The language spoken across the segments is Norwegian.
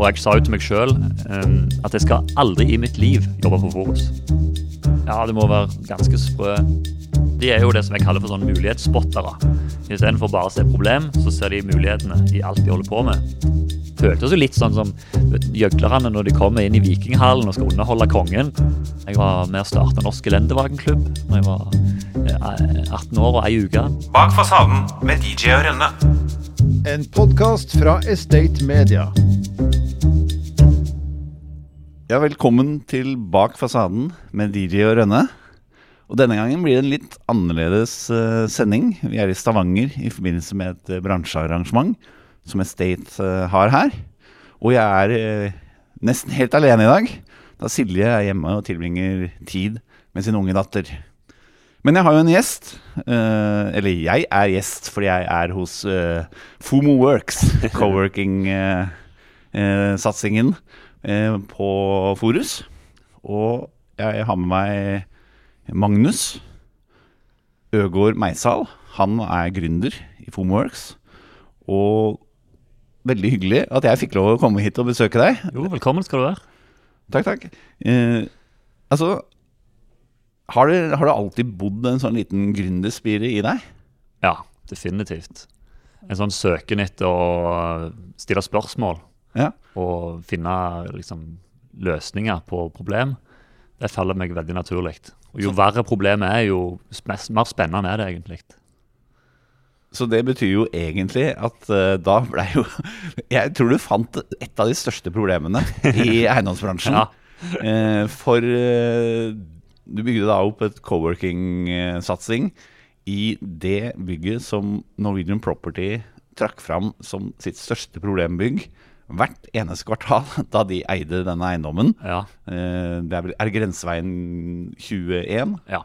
og jeg sa jo til meg sjøl at jeg skal aldri i mitt liv jobbe på Forus. Ja, det må være ganske sprø. De er jo det som jeg kaller for sånn mulighetsspottere. Istedenfor bare å se problem, så ser de mulighetene i alt de holder på med. Føltes jo litt sånn som gjøglerne når de kommer inn i Vikinghallen og skal underholde kongen. Jeg var med å starte Norsk Elendevagenklubb da jeg var eh, 18 år og ei uke. Bak fasaden med DJ og Rønne. En podkast fra Estate Media. Ja, velkommen til Bak fasaden med DJ og Rønne. Og denne gangen blir det en litt annerledes uh, sending. Vi er i Stavanger i forbindelse med et uh, bransjearrangement som Estate uh, har her. Og jeg er nesten helt alene i dag, da Silje er hjemme og tilbringer tid med sin unge datter. Men jeg har jo en gjest. Eller jeg er gjest fordi jeg er hos Fomo Works, coworking-satsingen på Forus. Og jeg har med meg Magnus Øgård Meisal. Han er gründer i Fomoworks. Og veldig hyggelig at jeg fikk lov å komme hit og besøke deg. Jo, velkommen skal du være. Takk, takk. altså har du, har du, alltid bodd en sånn liten gründerspire i deg? Ja, definitivt. En sånn søken etter å stille spørsmål ja. og finne liksom, løsninger på problem. Det faller meg veldig naturlig. Og Jo verre problemet er, jo mer spennende er det egentlig. Så det betyr jo egentlig at uh, da ble jo Jeg tror du fant et av de største problemene i eiendomsbransjen. ja. uh, for uh, du bygde da opp et coworking-satsing i det bygget som Norwegian Property trakk fram som sitt største problembygg hvert eneste kvartal da de eide denne eiendommen. Ja. Det er, er Grenseveien 21. Ja.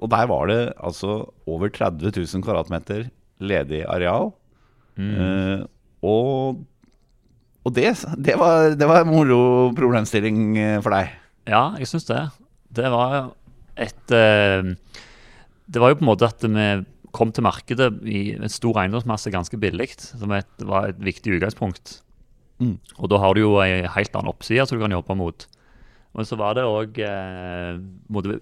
Og der var det altså over 30 000 kvadratmeter ledig areal. Mm. Og, og det, det, var, det var en moro problemstilling for deg. Ja, jeg syns det. Det var et eh, Det var jo på en måte at vi kom til markedet i en stor eiendomsmasse ganske billig, som et, var et viktig utgangspunkt. Mm. Og da har du jo ei helt annen oppside som du kan jobbe mot. Men så var det òg eh,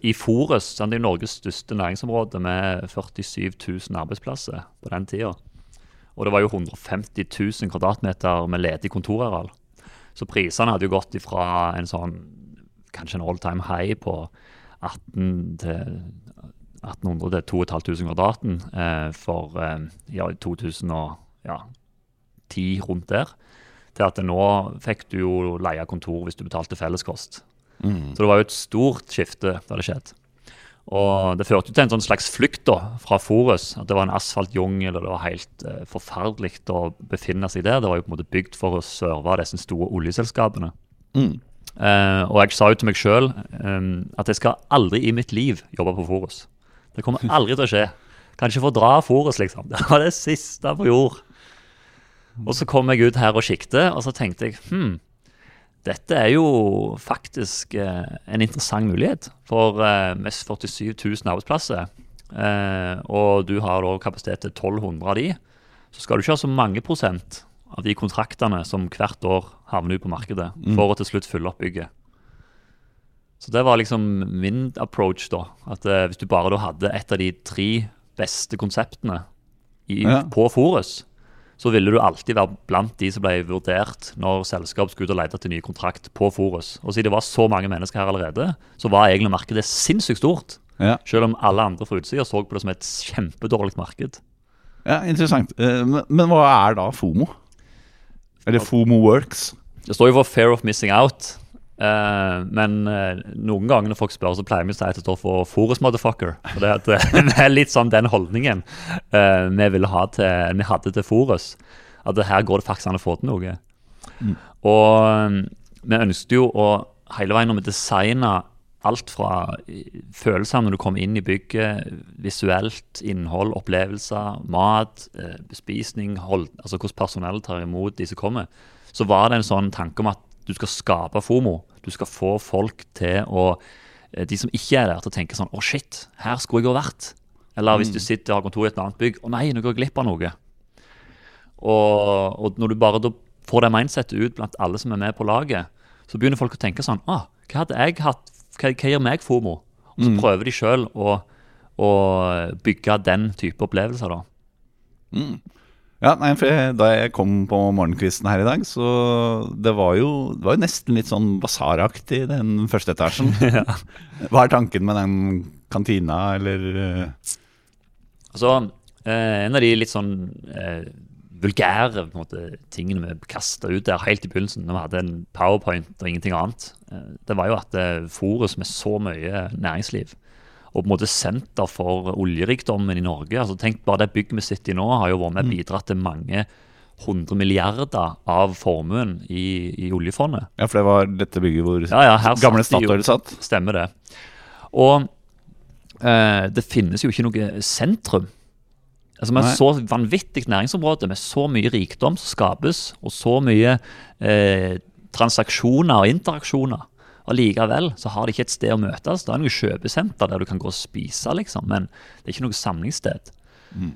i Forus, det er Norges største næringsområde med 47 000 arbeidsplasser på den tida. Og det var jo 150 000 kvadratmeter med ledig kontorareal. Så prisene hadde jo gått ifra en sånn kanskje en all time high på 18 til 1800 til 2500 kvadraten eh, for eh, ja, 2010, ja, rundt der. Til at nå fikk du jo leie kontor hvis du betalte felleskost. Mm. Så det var jo et stort skifte da det skjedde. Og det førte til en sånn slags flukt da, fra Forus. At det var en asfaltjungel, og det var helt eh, forferdelig å befinne seg der. Det var jo på en måte bygd for å serve disse store oljeselskapene. Mm. Uh, og jeg sa jo til meg sjøl um, at jeg skal aldri i mitt liv jobbe på Forus. Det kommer aldri til å skje. Kan ikke fordra fôret, liksom. Det var det siste på jord. Og så kom jeg ut her og siktet, og så tenkte jeg hm, dette er jo faktisk eh, en interessant mulighet for eh, mest 47 000 arbeidsplasser. og du har da kapasitet til 1200 av de. Så skal du ikke ha så mange prosent av de kontraktene som hvert år havner ut på markedet, Mm. for å til slutt fylle opp bygget. Så det var liksom min approach, da. At eh, hvis du bare da hadde et av de tre beste konseptene i, Ja. på Forus, så ville du alltid være blant de som ble vurdert når selskap skulle ut og lete etter ny kontrakt på Forus. Og siden det var så mange mennesker her allerede, så var egentlig markedet sinnssykt stort. Ja. Selv om alle andre fra utsida så på det som et kjempedårlig marked. ja, interessant. Eh, Men, men hva er da FOMO? Eller FOMO Works? Det står jo for Fair of Missing Out. Eh, men uh, noen ganger når folk spør, så pleier vi å si at det står for Forus Motherfucker. For det, at, eh, det er litt sånn den holdningen uh, vi, ha til, vi hadde til Forus. At det her går det faktisk an å få til noe. Og um, vi ønsket jo å hele veien når vi designa alt fra følelser når du kom inn i bygget, visuelt, innhold, opplevelser, mat, bespisning, hold, altså hvordan personellet tar imot de som kommer, så var det en sånn tanke om at du skal skape FOMO. Du skal få folk til å eh, De som ikke er der, til å tenke sånn Å, shit, her skulle jeg ha vært. Eller hvis du sitter og har kontor i et annet bygg Å nei, nå går jeg glipp av noe. Og, og når du bare får det mindsettet ut blant alle som er med på laget, så begynner folk å tenke sånn ah, Hva hadde jeg hatt? Hva, hva gir meg FOMO? Og så prøver de sjøl å, å bygge den type opplevelser, da. Ja, nei, for Da jeg kom på morgenkvisten her i dag, så det var jo, det var jo nesten litt sånn basaraktig, den første etasjen. Hva er tanken med den kantina, eller eh, Altså, eh, en av de litt sånn eh, vulgære måte, tingene vi kasta ut der helt i begynnelsen, når vi hadde en powerpoint og ingenting annet, eh, det var jo at det Forus med så mye næringsliv og på en måte senter for oljerikdommen i Norge. altså Tenk bare det bygget vi sitter i nå, har jo vært med bidratt til mange hundre milliarder av formuen i, i oljefondet. Ja, for det var dette bygget hvor Ja, ja, gamle Statoil satt. Stemmer det. Og eh, det finnes jo ikke noe sentrum. Altså Med et så vanvittig næringsområde, med så mye rikdom som skapes, og så mye eh, transaksjoner og interaksjoner, og likevel så har de ikke et sted å møtes. Det er noe kjøpesenter der du kan gå og spise, liksom, men det er ikke noe samlingssted.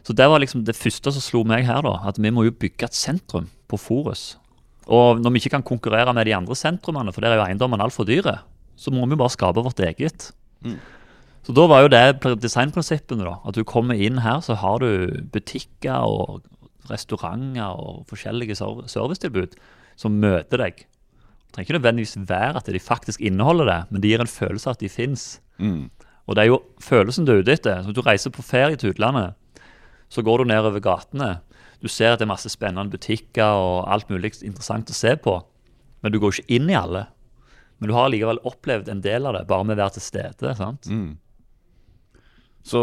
Så det var liksom det første som slo meg her, da, at vi må jo bygge et sentrum på Forus. Og når vi ikke kan konkurrere med de andre sentrumene, for der er jo eiendommene altfor dyre, så må vi bare skape vårt eget. Så da var jo det pr- designprinsippene, da. At du kommer inn her, så har du butikker og restauranter og forskjellige servicetilbud som møter deg. Trenger ikke nødvendigvis være at de faktisk inneholder det, men det gir en følelse av at de fins. Og det er jo følelsen du er ute etter. Når du reiser på ferie til utlandet, så går du nedover gatene. Du ser at det er masse spennende butikker og alt mulig interessant å se på. Men du går ikke inn i alle. Men du har likevel opplevd en del av det bare med å være til stede. sant? Så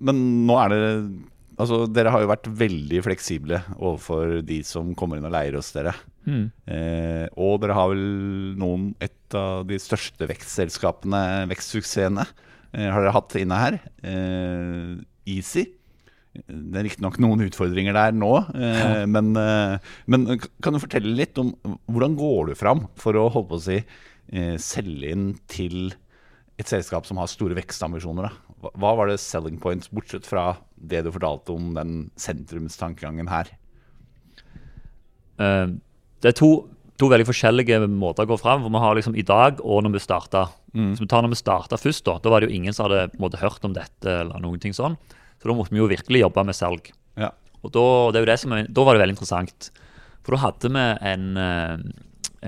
Men nå er det Altså, dere har jo vært veldig fleksible overfor de som kommer inn og leier hos dere. Eh, og dere har vel noen Et av de største vekstselskapene, vekstsuksessene, eh, har dere hatt inne her. Eh, Easy. Det er riktignok noen utfordringer der nå, eh, men, eh, men kan du fortelle litt om hvordan går du fram for å holde på å si, eh, selge inn til et selskap som har store vekstambisjoner? Da? Hva- var det selling points, bortsett fra det du fortalte om den sentrumstankegangen her? Eh, det er to, to veldig forskjellige måter å gå fram. For vi har liksom i dag og når vi starta. Vi tar når vi starta først, da, da var det jo ingen som hadde måte, hørt om dette. eller noen ting sånn. Så da måtte vi jo virkelig jobbe med salg. Ja. Og da, det det som da var det veldig interessant. For da hadde vi en, eh,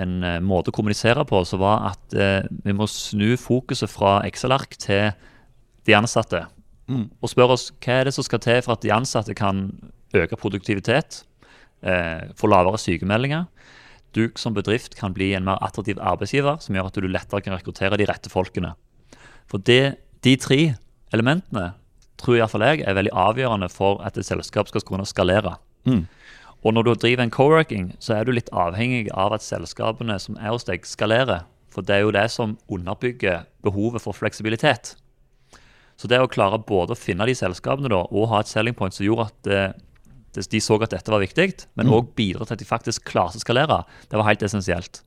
en eh, måte å kommunisere på som var at eh, vi må snu fokuset fra Excel-ark til de ansatte. Og spørre oss hva er det som skal til for at de ansatte kan øke produktivitet, eh, få lavere sykemeldinger. Du som bedrift kan bli en mer attraktiv arbeidsgiver, som gjør at du lettere kan rekruttere de rette folkene. For det, de tre elementene tror iallfall jeg er veldig avgjørende for at et selskap skal kunne skalere. Og når du driver en co-working, så er du litt avhengig av at selskapene som er hos deg, skalerer. For det er jo det som underbygger behovet for fleksibilitet. Så det å klare både å finne de selskapene da, og ha et selling point som gjorde at de så at dette var viktig, men òg bidra til at de faktisk klarte å skalere, det var helt essensielt.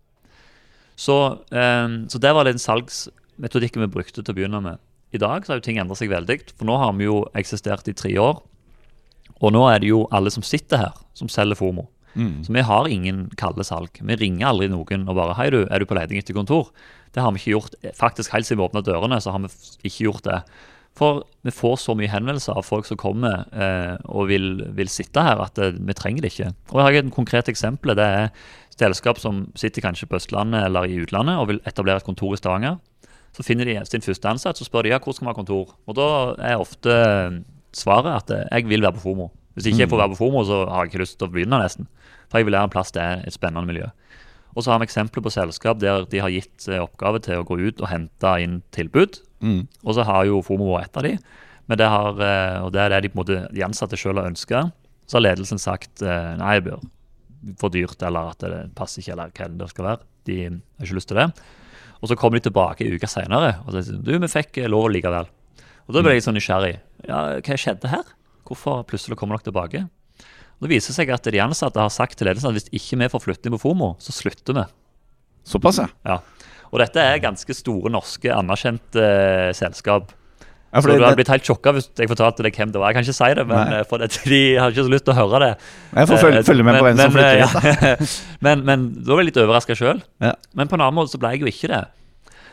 Så, eh, så det var den salgsmetodikken vi brukte til å begynne med. I dag så har jo ting endret seg veldig, for nå har vi jo eksistert i tre år. Og nå er det jo alle som sitter her, som selger FOMO. Så vi har ingen kalde salg. Vi ringer aldri noen og bare 'Hei, du, er du på leting etter kontor?' Det har vi ikke gjort. Faktisk helt siden vi åpna dørene, så har vi ikke gjort det. For vi får så mye henvendelser av folk som kommer eh, og vil, vil sitte her, at det, vi trenger det ikke. Og jeg har et konkret eksempel. Det er selskap som sitter kanskje på Østlandet eller i utlandet og vil etablere et kontor i Stavanger. Så finner de sin første ansatt, så spør de ja, hvor skal vi ha kontor. Og da er ofte eh, svaret at eh, jeg vil være på FOMO. Hvis ikke jeg får være på FOMO, så har jeg ikke lyst til å begynne, nesten. For jeg vil være en plass det er et spennende miljø. Og så har vi eksempler på selskap der de har gitt eh, oppgave til å gå ut og hente inn tilbud. Og så har jo FOMO vært et av de. Men det har, eh, og det er det de, på en måte, de ansatte selv har ønska. Så har ledelsen sagt eh, nei, det blir for dyrt, eller at det passer ikke, eller hva det skal være. De har ikke lyst til det. Og så kommer de tilbake en uke seinere og sier du, vi fikk eh, lov likevel. Og da ble jeg sånn nysgjerrig. Ja, hva skjedde her? Hvorfor plutselig kommer dere tilbake? Og Det viser seg at de ansatte har sagt til ledelsen at hvis ikke vi får flytte inn på FOMO, så slutter vi. Såpass, ja. Og dette er ganske store norske, anerkjente uh, selskap. Ja, så du hadde blitt helt sjokka hvis jeg fortalte deg hvem det var. Jeg kan ikke si det, men Nei. eh, for det, de har ikke så lyst til å høre det. Jeg får følge, Eh, følge med på hvem som flytter eh, ja. men, men da var jeg litt overraska sjøl. Ja. Men på en annen måte så ble jeg jo ikke det.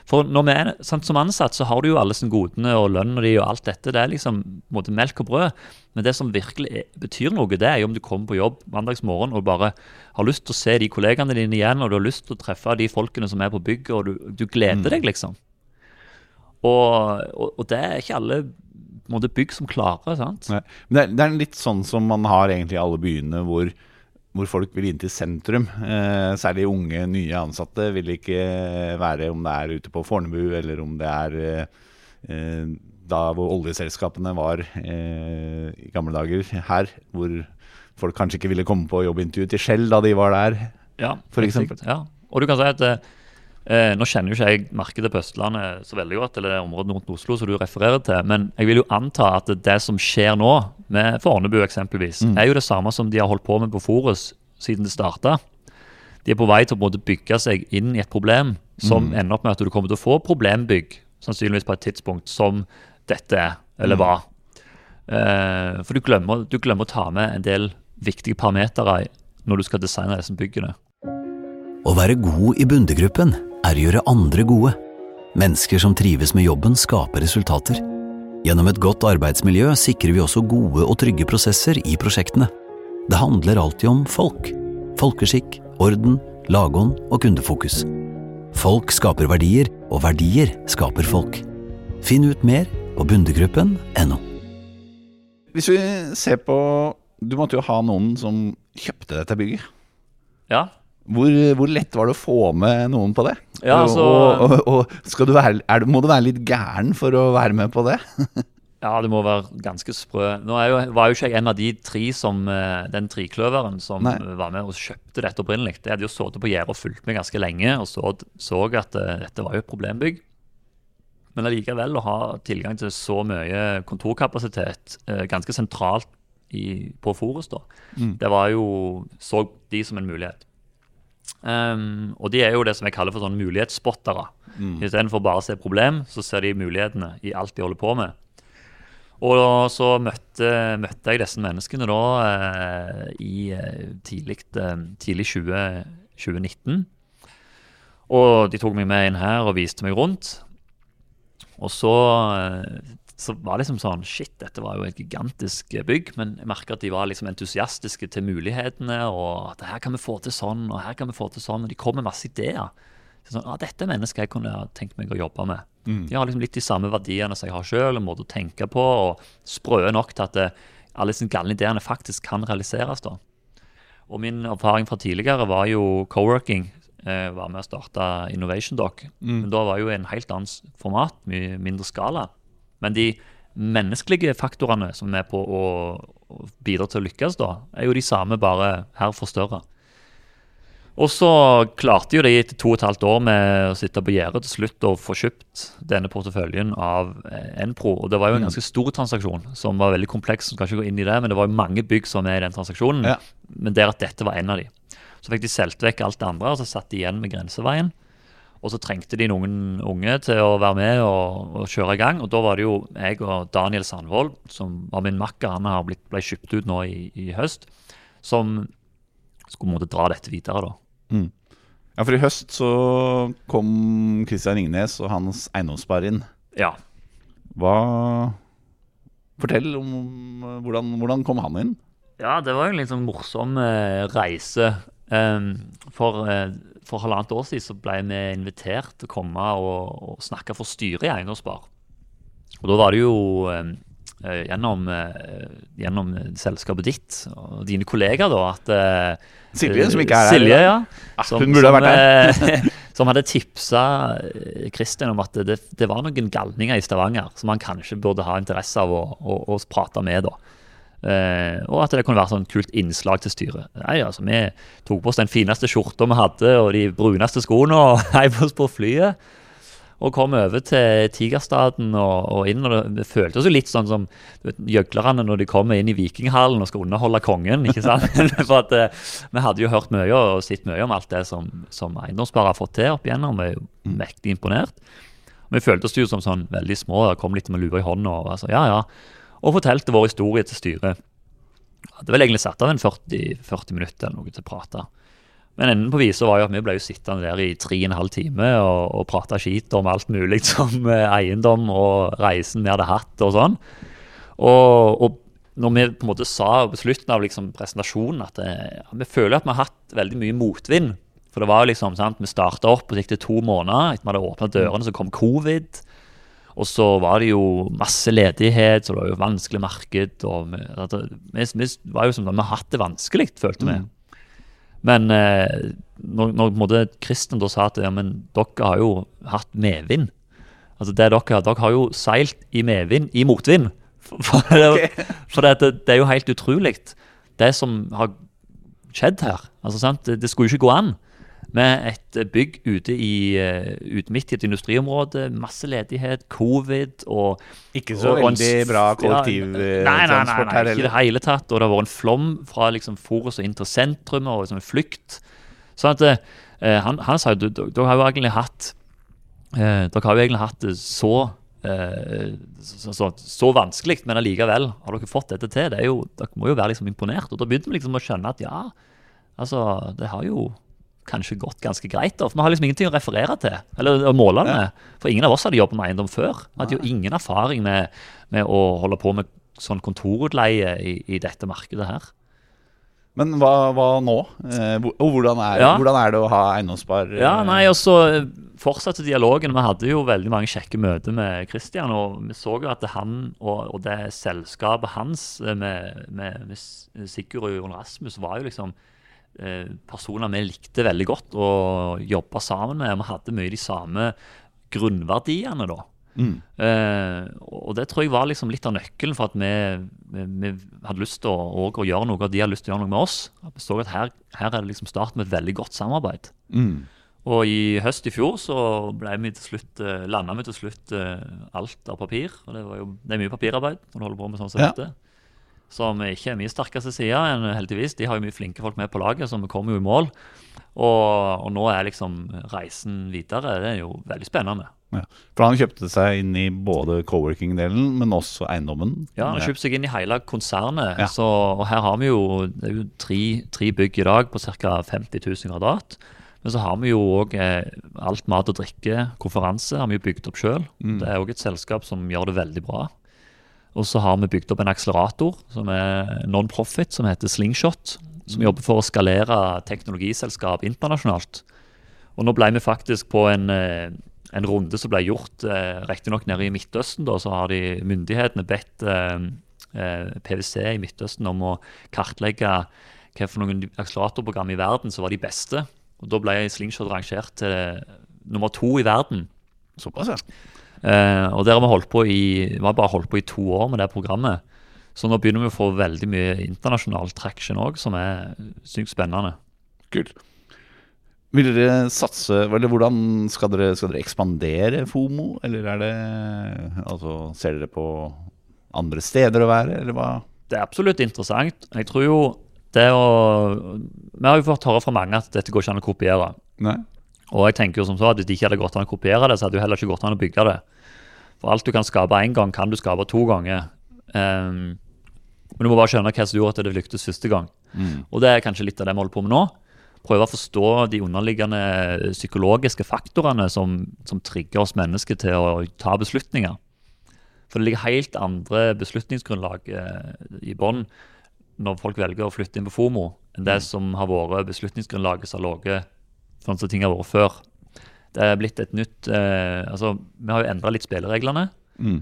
For når vi er, sant, Som ansatt så har du jo alle sine godene og lønna di og alt dette. Det er liksom måte melk og brød. Men det som virkelig er, betyr noe, det er jo om du kommer på jobb mandagsmorgen og bare har lyst til å se de kollegaene dine igjen, og du har lyst til å treffe de folkene som er på bygget, og du, du gleder deg, liksom. Og, og, og det er ikke alle måte, bygg som klarer. sant? Nei. Men det er, det er litt sånn som man har egentlig i alle byene hvor, hvor folk vil inn til sentrum. Eh, særlig unge, nye ansatte vil ikke være om det er ute på Fornebu, eller om det er eh, da hvor oljeselskapene var eh, i gamle dager her, hvor folk kanskje ikke ville komme på jobbintervju til Shell da de var der. Ja, sikkert. Ja. Og du kan si at eh, Nå kjenner jo ikke jeg markedet på Østlandet så veldig godt, eller det området rundt Oslo som du refererer til, men jeg vil jo anta at det som skjer nå, med Fornebu eksempelvis, Mm. er jo det samme som de har holdt på med på Forus siden det starta. De er på vei til å bygge seg inn i et problem som Mm. ender opp med at du kommer til å få problembygg, sannsynligvis på et tidspunkt, som dette er, Mm. eller var. Eh, for du glemmer, du glemmer å ta med en del viktige parametere når du skal designe disse byggene. Å være god i Bundegruppen er å gjøre andre gode. Mennesker som trives med jobben skaper resultater. Gjennom et godt arbeidsmiljø sikrer vi også gode og trygge prosesser i prosjektene. Det handler alltid om folk. Folkeskikk, orden, lagånd og kundefokus. Folk skaper verdier, og verdier skaper folk. Finn ut mer på bundegruppen.no. Hvis vi ser på Du måtte jo ha noen som kjøpte dette bygget. Ja, Hvor, hvor lett var det å få med noen på det? Ja, altså- og, og, og du være, er, du- må du være litt gæren for å være med på det? ja det må være ganske sprø. Nå jo, var jo ikke jeg en av de tre som eh, Den trikløveren som Nei. var med og kjøpte dette opprinnelig. Jeg hadde jo sittet på gjerdet og fulgt med ganske lenge og så, så at uh, dette var jo et problembygg. Men allikevel å ha tilgang til så mye kontorkapasitet uh, ganske sentralt i, på Forus, da, det var jo så de som en mulighet. Ehm, og de er jo det som jeg kaller for sånn mulighetsspottere. Istedenfor bare å se problem, så ser de mulighetene i alt de holder på med. Og så møtte, møtte jeg disse menneskene da eh, i eh, tidlig, eh, tidlig 20, 2019. Og de tok meg med inn her og viste meg rundt. Og så, eh, så var det liksom sånn Shit, dette var jo et gigantisk bygg. Men jeg merker at de var liksom entusiastiske til mulighetene. Og at her kan vi få til sånn, og her kan vi få til sånn. Og de kom med masse ideer. Så sånn, ah, dette er mennesker jeg kunne tenkt meg å jobbe med. De har liksom litt de samme verdiene som jeg har sjøl, en måte å tenke på, og sprø nok til at det, alle disse galne ideene faktisk kan realiseres. da. Og min erfaring fra tidligere var jo co-working. Eh, var med å starte Innovation Doc. Men da var jo en helt annen format, mye mindre skala. Men de menneskelige faktorene som er på å, å bidra til å lykkes, da, er jo de samme, bare her forstørra. Og så klarte jo de etter to og et halvt år med å sitte på gjerdet til slutt å få kjøpt denne porteføljen av eh, Enpro. Og det var jo en ganske stor transaksjon som var veldig kompleks. som skal ikke gå inn i det, men det var jo mange bygg som er i den transaksjonen. Ja. Men der at dette var en av de. Så fikk de solgt vekk alt det andre, og så satt de igjen med grenseveien. Og så trengte de noen unge til å være med og, og kjøre i gang. Og da var det jo jeg og Daniel Sandvold, som var min makker, han har blitt, ble kjøpt ut nå i, i høst, som skulle måtte dra dette videre, da. Ja, for i høst så kom Christian Ringnes og hans eiendomsspar inn. Ja. Hva Fortell om hvordan, hvordan kom han inn? Ja, det var en litt sånn morsom eh, reise. Em, for, eh, for halvannet år siden så ble vi invitert til å komme og, og snakke for styret i Eiendomsspar. Og da var det jo em, eh, gjennom, eh, gjennom selskapet ditt og dine kollegaer, da, at Silje, som ikke er her Silje, dag. ja. Ah, hun burde ha vært her. som hadde tipsa Kristin om at det, det var noen galninger i Stavanger som han kanskje burde ha interesse av å, å, å prate med. da. Eh, og at det kunne være sånn kult innslag til styret. Nei, altså, Vi tok på oss den fineste skjorta vi hadde, og de bruneste skoene, og heiv oss på flyet. Og kom over til Tigerstaden og, og inn. og det, det føltes jo litt sånn som gjøglerne når de kommer inn i Vikinghallen og skal underholde kongen. ikke sant? For at eh, Vi hadde jo hørt mye og sett mye om alt det som, som eiendomsspare har fått til opp igjennom. Vi er jo mektig imponert. Vi følte oss jo som sånn veldig små, og kom litt med lua i hånda og var sånn, ja, ja. Og fortalte vår historie til styret. Hadde vel egentlig satt av en 40, 40 minutter eller noe til å prate. Men enden på visa var jo at vi ble jo sittende der i tre og en halv time og, og prate skit om alt mulig som eh, eiendom og reisen vi hadde hatt og sånn. Og, og når vi på en måte sa på slutten av liksom presentasjonen at det, vi føler at vi har hatt veldig mye motvind. For det var jo liksom, sant, Vi starta opp, og gikk det to måneder. Etter vi hadde åpna dørene, så kom covid. Og så var det jo masse ledighet, så det var jo vanskelig marked. og Vi, at vi, vi var jo som om vi har hatt det vanskelig, følte vi. Men eh, når, når Kristen da sa at ja, men dere har jo hatt medvind Altså det dere, dere har jo seilt i medvind i motvind. For, for, det, for det, det, er jo helt utrolig, det som har skjedd her. Altså, sant? Det, det skulle jo ikke gå an. Med et bygg ute, i, ut ute midt i et industriområde, masse ledighet, covid og Ikke så og- veldig en bra ja, kollektivtransport nei, nei, nei, nei, her Ikke i det hele tatt. Og det har vært en flom fra liksom Forus og inn til sentrum, og liksom en flukt. Sånn at eh, han, han sa jo "Du- du- dere har jo egentlig hatt eh, Dere har jo egentlig hatt det så eh, så, så, så vanskelig, men allikevel har dere fått dette til. Det er jo, dere må jo være liksom imponert. Og da begynte vi liksom å skjønne at ja, altså, det har jo kanskje gått ganske greit. da, for Vi har liksom ingenting å referere til, eller å måle med. For ingen av oss hadde jobbet med eiendom før. Vi hadde jo ingen erfaring med, med å holde på med sånn kontorutleie i, i dette markedet her. Men hva, hva nå? Eh, og hvordan er, Ja. hvordan er det å ha eiendomsspar? eh, Ja, nei, og så eh, fortsatte dialogen. Vi hadde jo veldig mange kjekke møter med Christian, og vi så jo at han og, og det selskapet hans eh, med, med, med Sigurd og Jon Rasmus var jo liksom eh, personer vi likte veldig godt å jobbe sammen med. Vi hadde mye de samme grunnverdiene, da. Mm. Uh, og det tror jeg var liksom litt av nøkkelen for at vi, vi, vi hadde lyst til å, å gjøre noe, og de hadde lyst til å gjøre noe med oss. At vi så at her, her er det liksom starten med et veldig godt samarbeid. Mm. Og i høst i fjor så ble vi til slutt, eh, landa vi til slutt eh, alt av papir. Og det, var jo, det er mye papirarbeid når du holder på med sånn som Ja. dette. Som ikke er mye sterkeste side heldigvis. De har jo mye flinke folk med på laget, så vi kommer jo i mål. Og, og nå er liksom reisen videre. Det er jo veldig spennende. Ja. For han kjøpte seg inn i både coworking-delen, men også eiendommen. Ja, Han har kjøpt seg inn i hele konsernet. Ja. Så, og her har vi jo, det er jo tre, tre bygg i dag på ca. 50 000 kvadrat. Men så har vi jo òg eh, alt mat og drikke, konferanse, har vi jo bygd opp sjøl. Det er òg et selskap som gjør det veldig bra. Og så har vi bygd opp en akselerator som er non-profit, som heter Slingshot. Som jobber for å skalere teknologiselskap internasjonalt. Og nå ble vi faktisk på en, eh, en runde som ble gjort eh, riktignok nede i Midtøsten. Da, så har de myndighetene bedt eh, eh, PwC i Midtøsten om å kartlegge noen akseleratorprogram i verden som var de beste. Og Da ble Slingshot rangert til nummer to i verden. Såpass, ja. Eh, og der har vi holdt på i, vi har bare holdt på i to år med det programmet. Så nå begynner vi å få veldig mye internasjonal traction òg, som er sykt spennende. Kult. Vil dere satse Eller hvordan skal dere, skal dere ekspandere FOMO? Eller er det Altså, ser dere på andre steder å være, eller hva? Det er absolutt interessant. Jeg tror jo det å Vi har jo fått høre fra mange at dette går ikke an å kopiere. Nei? Og jeg tenker jo som så at hvis det ikke hadde gått an å kopiere det, så hadde det heller ikke gått an å bygge det. For alt du kan skape én gang, kan du skape to ganger. Um, men du må bare skjønne hva som gjorde at det lyktes første gang. Og det er kanskje litt av det vi holder på med nå. Prøve å forstå de underliggende psykologiske faktorene som, som trigger oss mennesker til å ta beslutninger. For det ligger helt andre beslutningsgrunnlag eh, i bånn når folk velger å flytte inn på FOMO, enn det som har vært beslutningsgrunnlaget som har ligget sånn som ting har vært før. Det er blitt et nytt eh, Altså, vi har jo endra litt spillereglene Mm.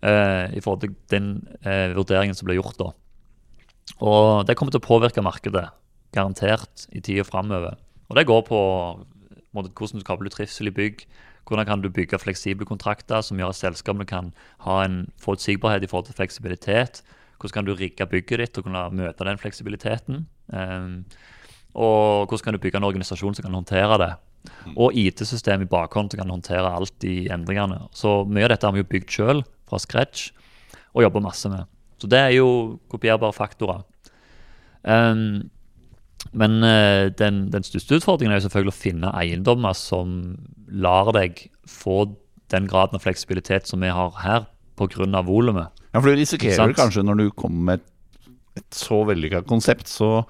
eh, i forhold til den eh, vurderingen som ble gjort da. Og det kommer til å påvirke markedet, garantert, i tida framover. Og det går på, måte, hvordan du skaper trivsel i bygg. Hvordan kan du bygge fleksible kontrakter som gjør at selskapene kan ha en forutsigbarhet i forhold til fleksibilitet. Hvordan kan du rigge bygget ditt og kunne møte den fleksibiliteten. Um, og hvordan kan du bygge en organisasjon som kan håndtere det. Og IT-system i bakhånd som kan håndtere alt de endringene. Så mye av dette har vi jo bygd sjøl, fra scratch, og jobber masse med. Så det er jo kopierbare faktorer. Um, men eh, den, den største utfordringen er jo selvfølgelig å finne eiendommer som lar deg få den graden av fleksibilitet som vi har her, pga. volumet. Ja, for du risikerer kanskje når du kommer med et, et så vellykka konsept, så,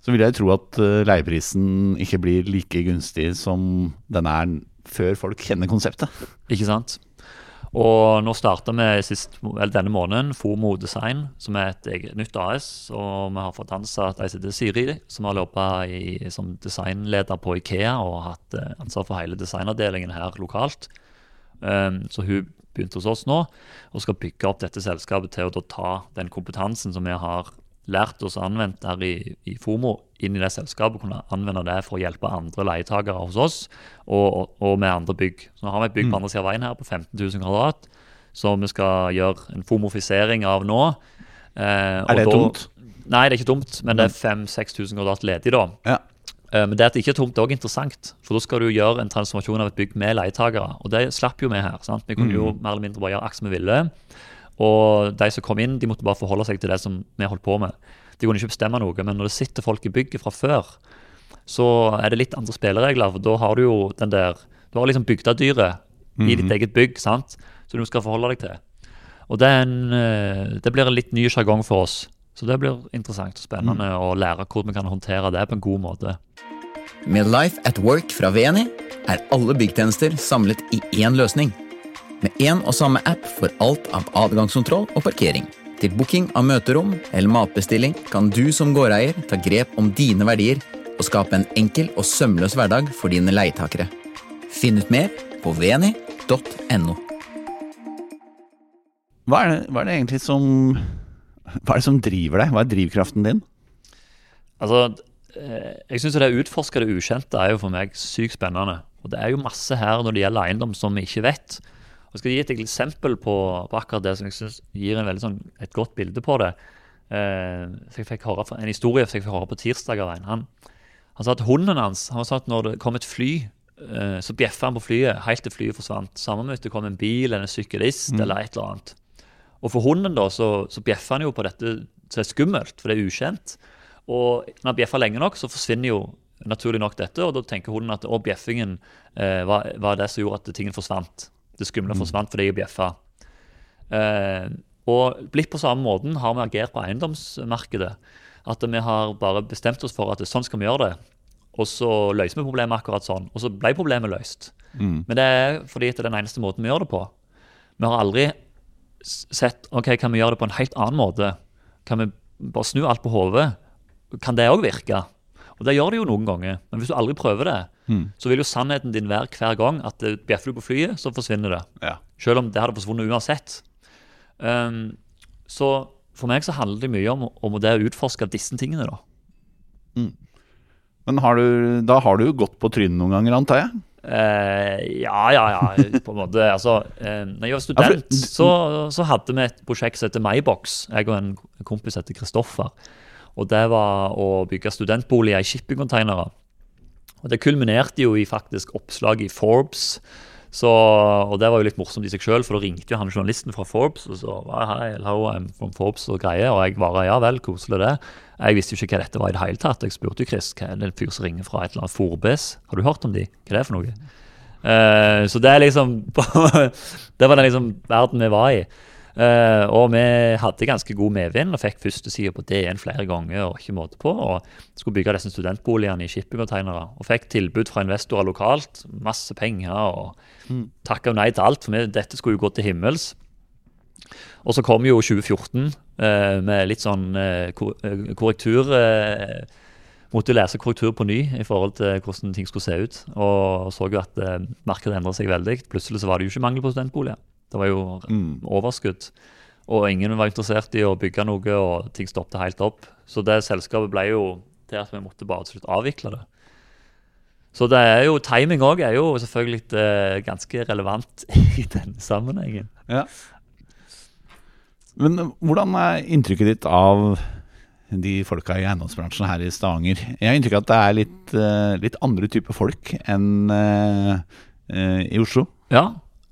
så vil jeg tro at uh, leieprisen ikke blir like gunstig som den er før folk kjenner konseptet. Ikke sant? Og nå starta vi sist, denne måneden FOMO Design, som er et eget nytt AS. Og vi har fått ansatt ei som heter Siri, som har jobba som designleder på Ikea og hatt eh, ansvar for hele designavdelingen her lokalt. Um, så hun begynte hos oss nå og skal bygge opp dette selskapet til å ta den kompetansen som vi har lært oss å anvendt her i, i FOMO, inn i det selskapet. Kunne anvende det for å hjelpe andre leietakere hos oss og, og, med andre bygg. Så nå har vi et bygg på andre siden av veien her på 15 000 kvadrat, som vi skal gjøre en fomofisering av nå. Eh, Er det da- tomt? Nei, det er ikke tomt, men det er 5000-6000 kvadrat ledig, da. Ja. Eh, Men det at det ikke er tomt, er også interessant. For da skal du gjøre en transformasjon av et bygg med leietakere. Og det slapp jo vi her. sant? Vi kunne jo mer eller mindre bare gjøre som vi ville. Og de som kom inn, de måtte bare forholde seg til det som vi holdt på med. De kunne ikke bestemme noe. Men når det sitter folk i bygget fra før, så er det litt andre spilleregler. For da har du jo den der Du har liksom bygdedyret i ditt eget bygg, sant? som du skal forholde deg til. Og det, er en, eh, det blir en litt ny sjargong for oss. Så det blir interessant og spennende å lære hvordan vi kan håndtere det på en god måte. Med Life at Work fra VNI er alle byggtjenester samlet i én løsning. Med én og samme app for alt av adgangskontroll og parkering. Til booking av møterom eller matbestilling kan du som gårdeier ta grep om dine verdier og skape en enkel og sømløs hverdag for dine leietakere. Finn ut mer på veni.no. Hva er, det, hva er det egentlig som Hva er det som driver deg? Hva er drivkraften din? Altså, eh, jeg syns det å utforske det ukjente er jo for meg sykt spennende. Og det er jo masse her når det gjelder eiendom som vi ikke vet. Jeg skal gi et eksempel på, på akkurat det som jeg synes gir en veldig sånn, et godt bilde på det. Eh, så jeg fikk høre En historie jeg fikk høre på tirsdag av en. Han, han sa at hunden hans han sa at når det kom et fly, eh, så bjeffa han på flyet helt til flyet forsvant. Samme hvis det kom en bil eller en syklist eller et eller annet. Og for hunden da, så, så bjeffer han jo på dette som er skummelt, for det er ukjent. Og når han bjeffer lenge nok, så forsvinner jo naturlig nok dette, og da tenker hunden at å, bjeffingen eh, var, var det som gjorde at tingen forsvant. Det skumle forsvant fordi jeg bjeffa. Eh, og litt på samme måten har vi agert på eiendomsmarkedet. At vi har bare bestemt oss for at sånn skal vi gjøre det. Og så løser vi problemet akkurat sånn. Og så ble problemet løst. Men det er fordi det er den eneste måten vi gjør det på. Vi har aldri sett ok, kan vi gjøre det på en helt annen måte. Kan vi bare snu alt på hodet? Kan det òg virke? Og det gjør det jo noen ganger. Men hvis du aldri prøver det, så vil jo sannheten din være hver gang at det bjeffer du på flyet, så forsvinner det. Ja. Selv om det hadde forsvunnet uansett. Um, så for meg så handler det mye om, om det å utforske disse tingene, da. Men har du, da har du jo gått på trynet noen ganger, antar jeg? Uh, ja, ja, ja, på en måte. Altså, uh, når jeg var student, så, så hadde vi et prosjekt som heter Mybox. Jeg og en kompis heter Kristoffer. Og det var å bygge studentboliger i shippingcontainere. Og det kulminerte jo i faktisk oppslag i Forbes. Så, og det var jo litt morsomt i seg sjøl, for da ringte jo han journalisten fra Forbes og så var hei, hello, I'm from Forbes og greier. Og jeg bare ja vel, koselig det. Jeg visste jo ikke hva dette var i det hele tatt. Jeg spurte jo Chris hva er det en fyr som ringer fra et eller annet Forbes. Har du hørt om de? Hva er det for noe? Uh, så det er liksom Det var den liksom verden vi var i. Eh, og vi hadde ganske god medvind og fikk førstesida på DN flere ganger. og ikke måte på, og Skulle bygge disse studentboligene i shippingcontainere. Og fikk tilbud fra investorer lokalt. Masse penger. og Takka nei til alt, for vi, dette skulle jo gå til himmels. Og så kom jo 2014 uh, med litt sånn uh, kor eh, korrektur. Uh, måtte lese korrektur på ny i forhold til hvordan ting skulle se ut. Og så jo at eh, markedet endra seg veldig. Plutselig så var det jo ikke mangel på studentboliger. Det var jo overskudd. Og ingen var interessert i å bygge noe, og ting stoppet helt opp. Så det selskapet ble jo til at vi måtte bare til slutt avvikle det. Så det er jo, timing òg er jo selvfølgelig eh, ganske relevant i den sammenhengen. Ja. Men eh, hvordan er inntrykket ditt av de folka i eiendomsbransjen her i Stavanger? Jeg har inntrykk av at det er litt, eh, litt andre typer folk enn eh, eh, i Oslo. Ja,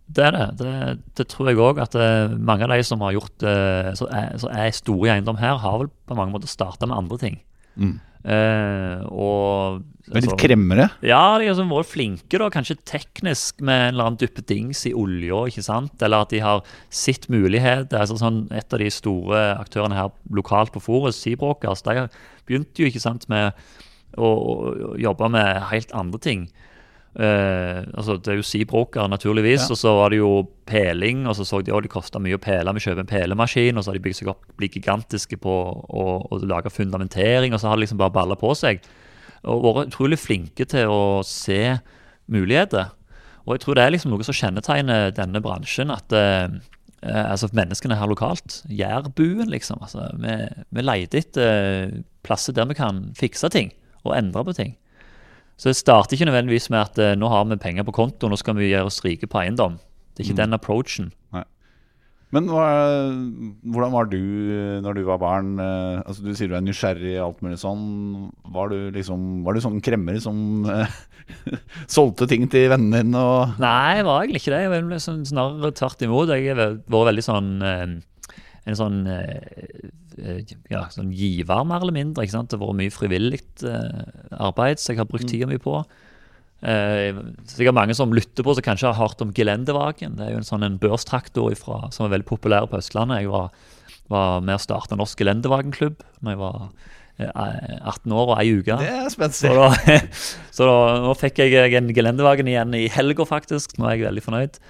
det er det. Det, det tror jeg òg. At eh, mange av de som har gjort eh, så er, så er store i eiendom her, har vel på mange måter starta med andre ting. Eh, og Men litt altså- kremmere? ja, de har vært flinke, da, kanskje teknisk med en eller annen duppedings i olja, ikke sant? Eller at de har sett muligheter. Altså sånn, et av de store aktørene her lokalt på Forus, Seabrokers, de begynte jo ikke sant, med å, å jobbe med helt andre ting. Eh, altså Det er jo Seabroker, naturligvis, Ja. og så var det jo peling. Og så så de at det kosta mye å pele. Vi kjøper en pelemaskin, og så har de bygd seg opp, blitt gigantiske på å, å lage fundamentering, og så har det liksom bare balla på seg. Og vært utrolig flinke til å se muligheter. Og jeg tror det er liksom noe som kjennetegner denne bransjen. At uh, altså menneskene her lokalt, jærbuen, liksom. Altså, vi, vi leter etter plasser der vi kan fikse ting og endre på ting. Så det starter ikke nødvendigvis med at eh, nå har vi penger på konto, nå skal vi gjøre oss rike på eiendom. Det er ikke den approachen. Men hva, hvordan var du eh, når du var barn? Eh, Altså Du sier du er nysgjerrig og alt mulig sånn. Var du liksom Var du sånn kremmer som eh, solgte ting til vennene dine og Nei, jeg var egentlig ikke det. Jeg var sånn, snarere tvert imot. Jeg har vært veldig sånn eh, En sånn eh, eh, ja, sånn giver, mer eller mindre. ikke sant? Det har vært mye frivillig eh, arbeid som jeg har brukt tida mi på. Eh, sikkert mange som lytter på, som kanskje har hørt om Gelendevagen. Det er jo en sånn en børstraktor ifra, som er veldig populær på Østlandet. Jeg var, var med å starte Norsk Gelendevagenklubb når jeg var eh, 18 år og ei uke. Det er Så, da, så da, nå fikk jeg en gelendevagen igjen i helga, faktisk. Nå er jeg veldig fornøyd.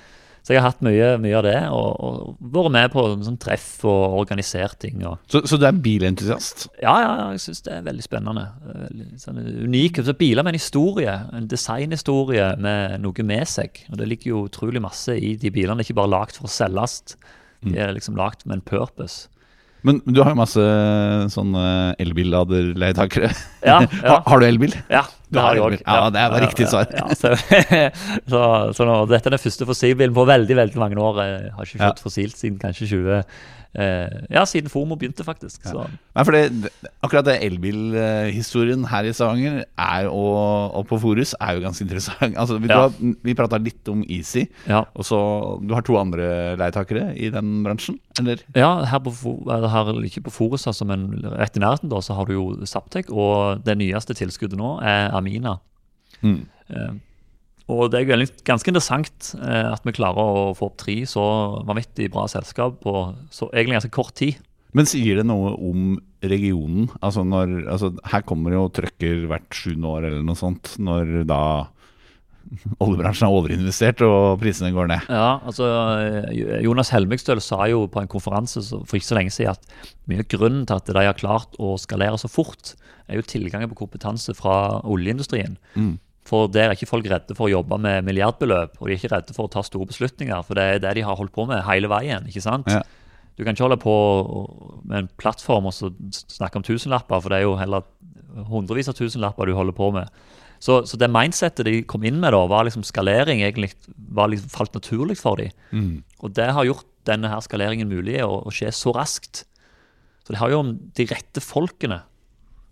Så jeg har hatt mye, mye av det, og, og vært med på sånn treff og organisert ting. Og, Så, så du er bilentusiast? ja, ja, ja, jeg syns det er veldig spennende. Veldig, sånn unik. Så biler med en historie, en designhistorie med noe med seg. Og det ligger jo utrolig masse i de bilene. Det er ikke bare lagd for å selges. De er liksom lagd med en purpose. Men du har jo masse sånne elbilladerleietakere. Ja, ja. Har, har du elbil? Ja, det har òg. Ja, det var riktig svar. Ja, så, så, så nå, dette er den første fossilbilen på veldig veldig mange år. Jeg har ikke kjørt fossilt siden kanskje 20 eh, Ja, siden Fomo begynte, faktisk. Så. Nei, for det, akkurat det elbilhistorien her i Stavanger er, og, og på Forus er jo ganske interessant. Altså, vi, Ja. ja. vi prata litt om Easy, Ja. og så Du har to andre leietakere i den bransjen, eller? Ja, her, på, her ikke på Forus, altså, men rett i nærheten, da, så har du jo Saptek, Og det nyeste tilskuddet nå er Amina. Mm. Eh, og det er jo ganske interessant eh, at vi klarer å få opp tre så vanvittig bra selskap på så egentlig ganske kort tid. Men sier det noe om regionen? Altså når altså Her kommer jo trøkker hvert sjuende år eller noe sånt, når da oljebransjen har overinvestert og prisene går ned. Ja, altså eh, Jonas Helmigstøl sa jo på en konferanse for ikke så lenge siden at mye av grunnen til at de har klart å skalere så fort, er jo tilgangen på kompetanse fra oljeindustrien. For der er ikke folk redde for å jobbe med milliardbeløp, og de er ikke redde for å ta store beslutninger, for det er det de har holdt på med hele veien. ikke sant? Ja. Du kan ikke holde på med en plattform og så snakke om tusenlapper, for det er jo heller hundrevis av tusenlapper du holder på med. Så, så det mindsettet de kom inn med da, var liksom skalering egentlig var liksom falt naturlig for dem. Og det har gjort denne her skaleringen mulig å, å skje så raskt. Så det har jo om de rette folkene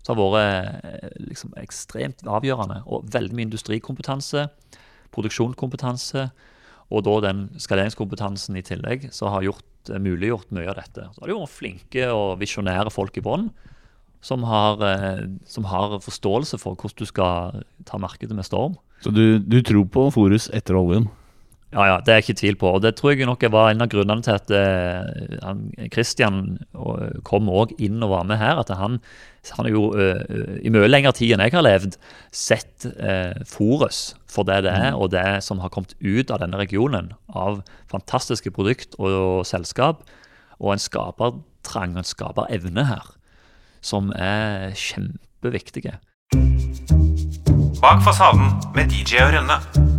som har vært eh, liksom ekstremt avgjørende. Og veldig mye industrikompetanse, produksjonskompetanse, og da den skaleringskompetansen i tillegg, som har gjort, eh, muliggjort mye av dette. Så har det jo vært flinke og visjonære folk i bånn som, har, eh, som har forståelse for hvordan du skal ta markedet med storm. Så du, du tror på Forus etter oljen? Ja, ja, det er jeg ikke tvil på. Og det tror jeg nok var en av grunnene til at eh, han, Christian og- kom også inn og var med her. At han, han har jo uh, i mye lengre tid enn jeg har levd, sett uh, Forus for det det er, og det som har kommet ut av denne regionen av fantastiske produkt og, selskap, og en skapertrang og en skaperevne her, som er kjempeviktige. Bak fasaden med DJ og Rønne.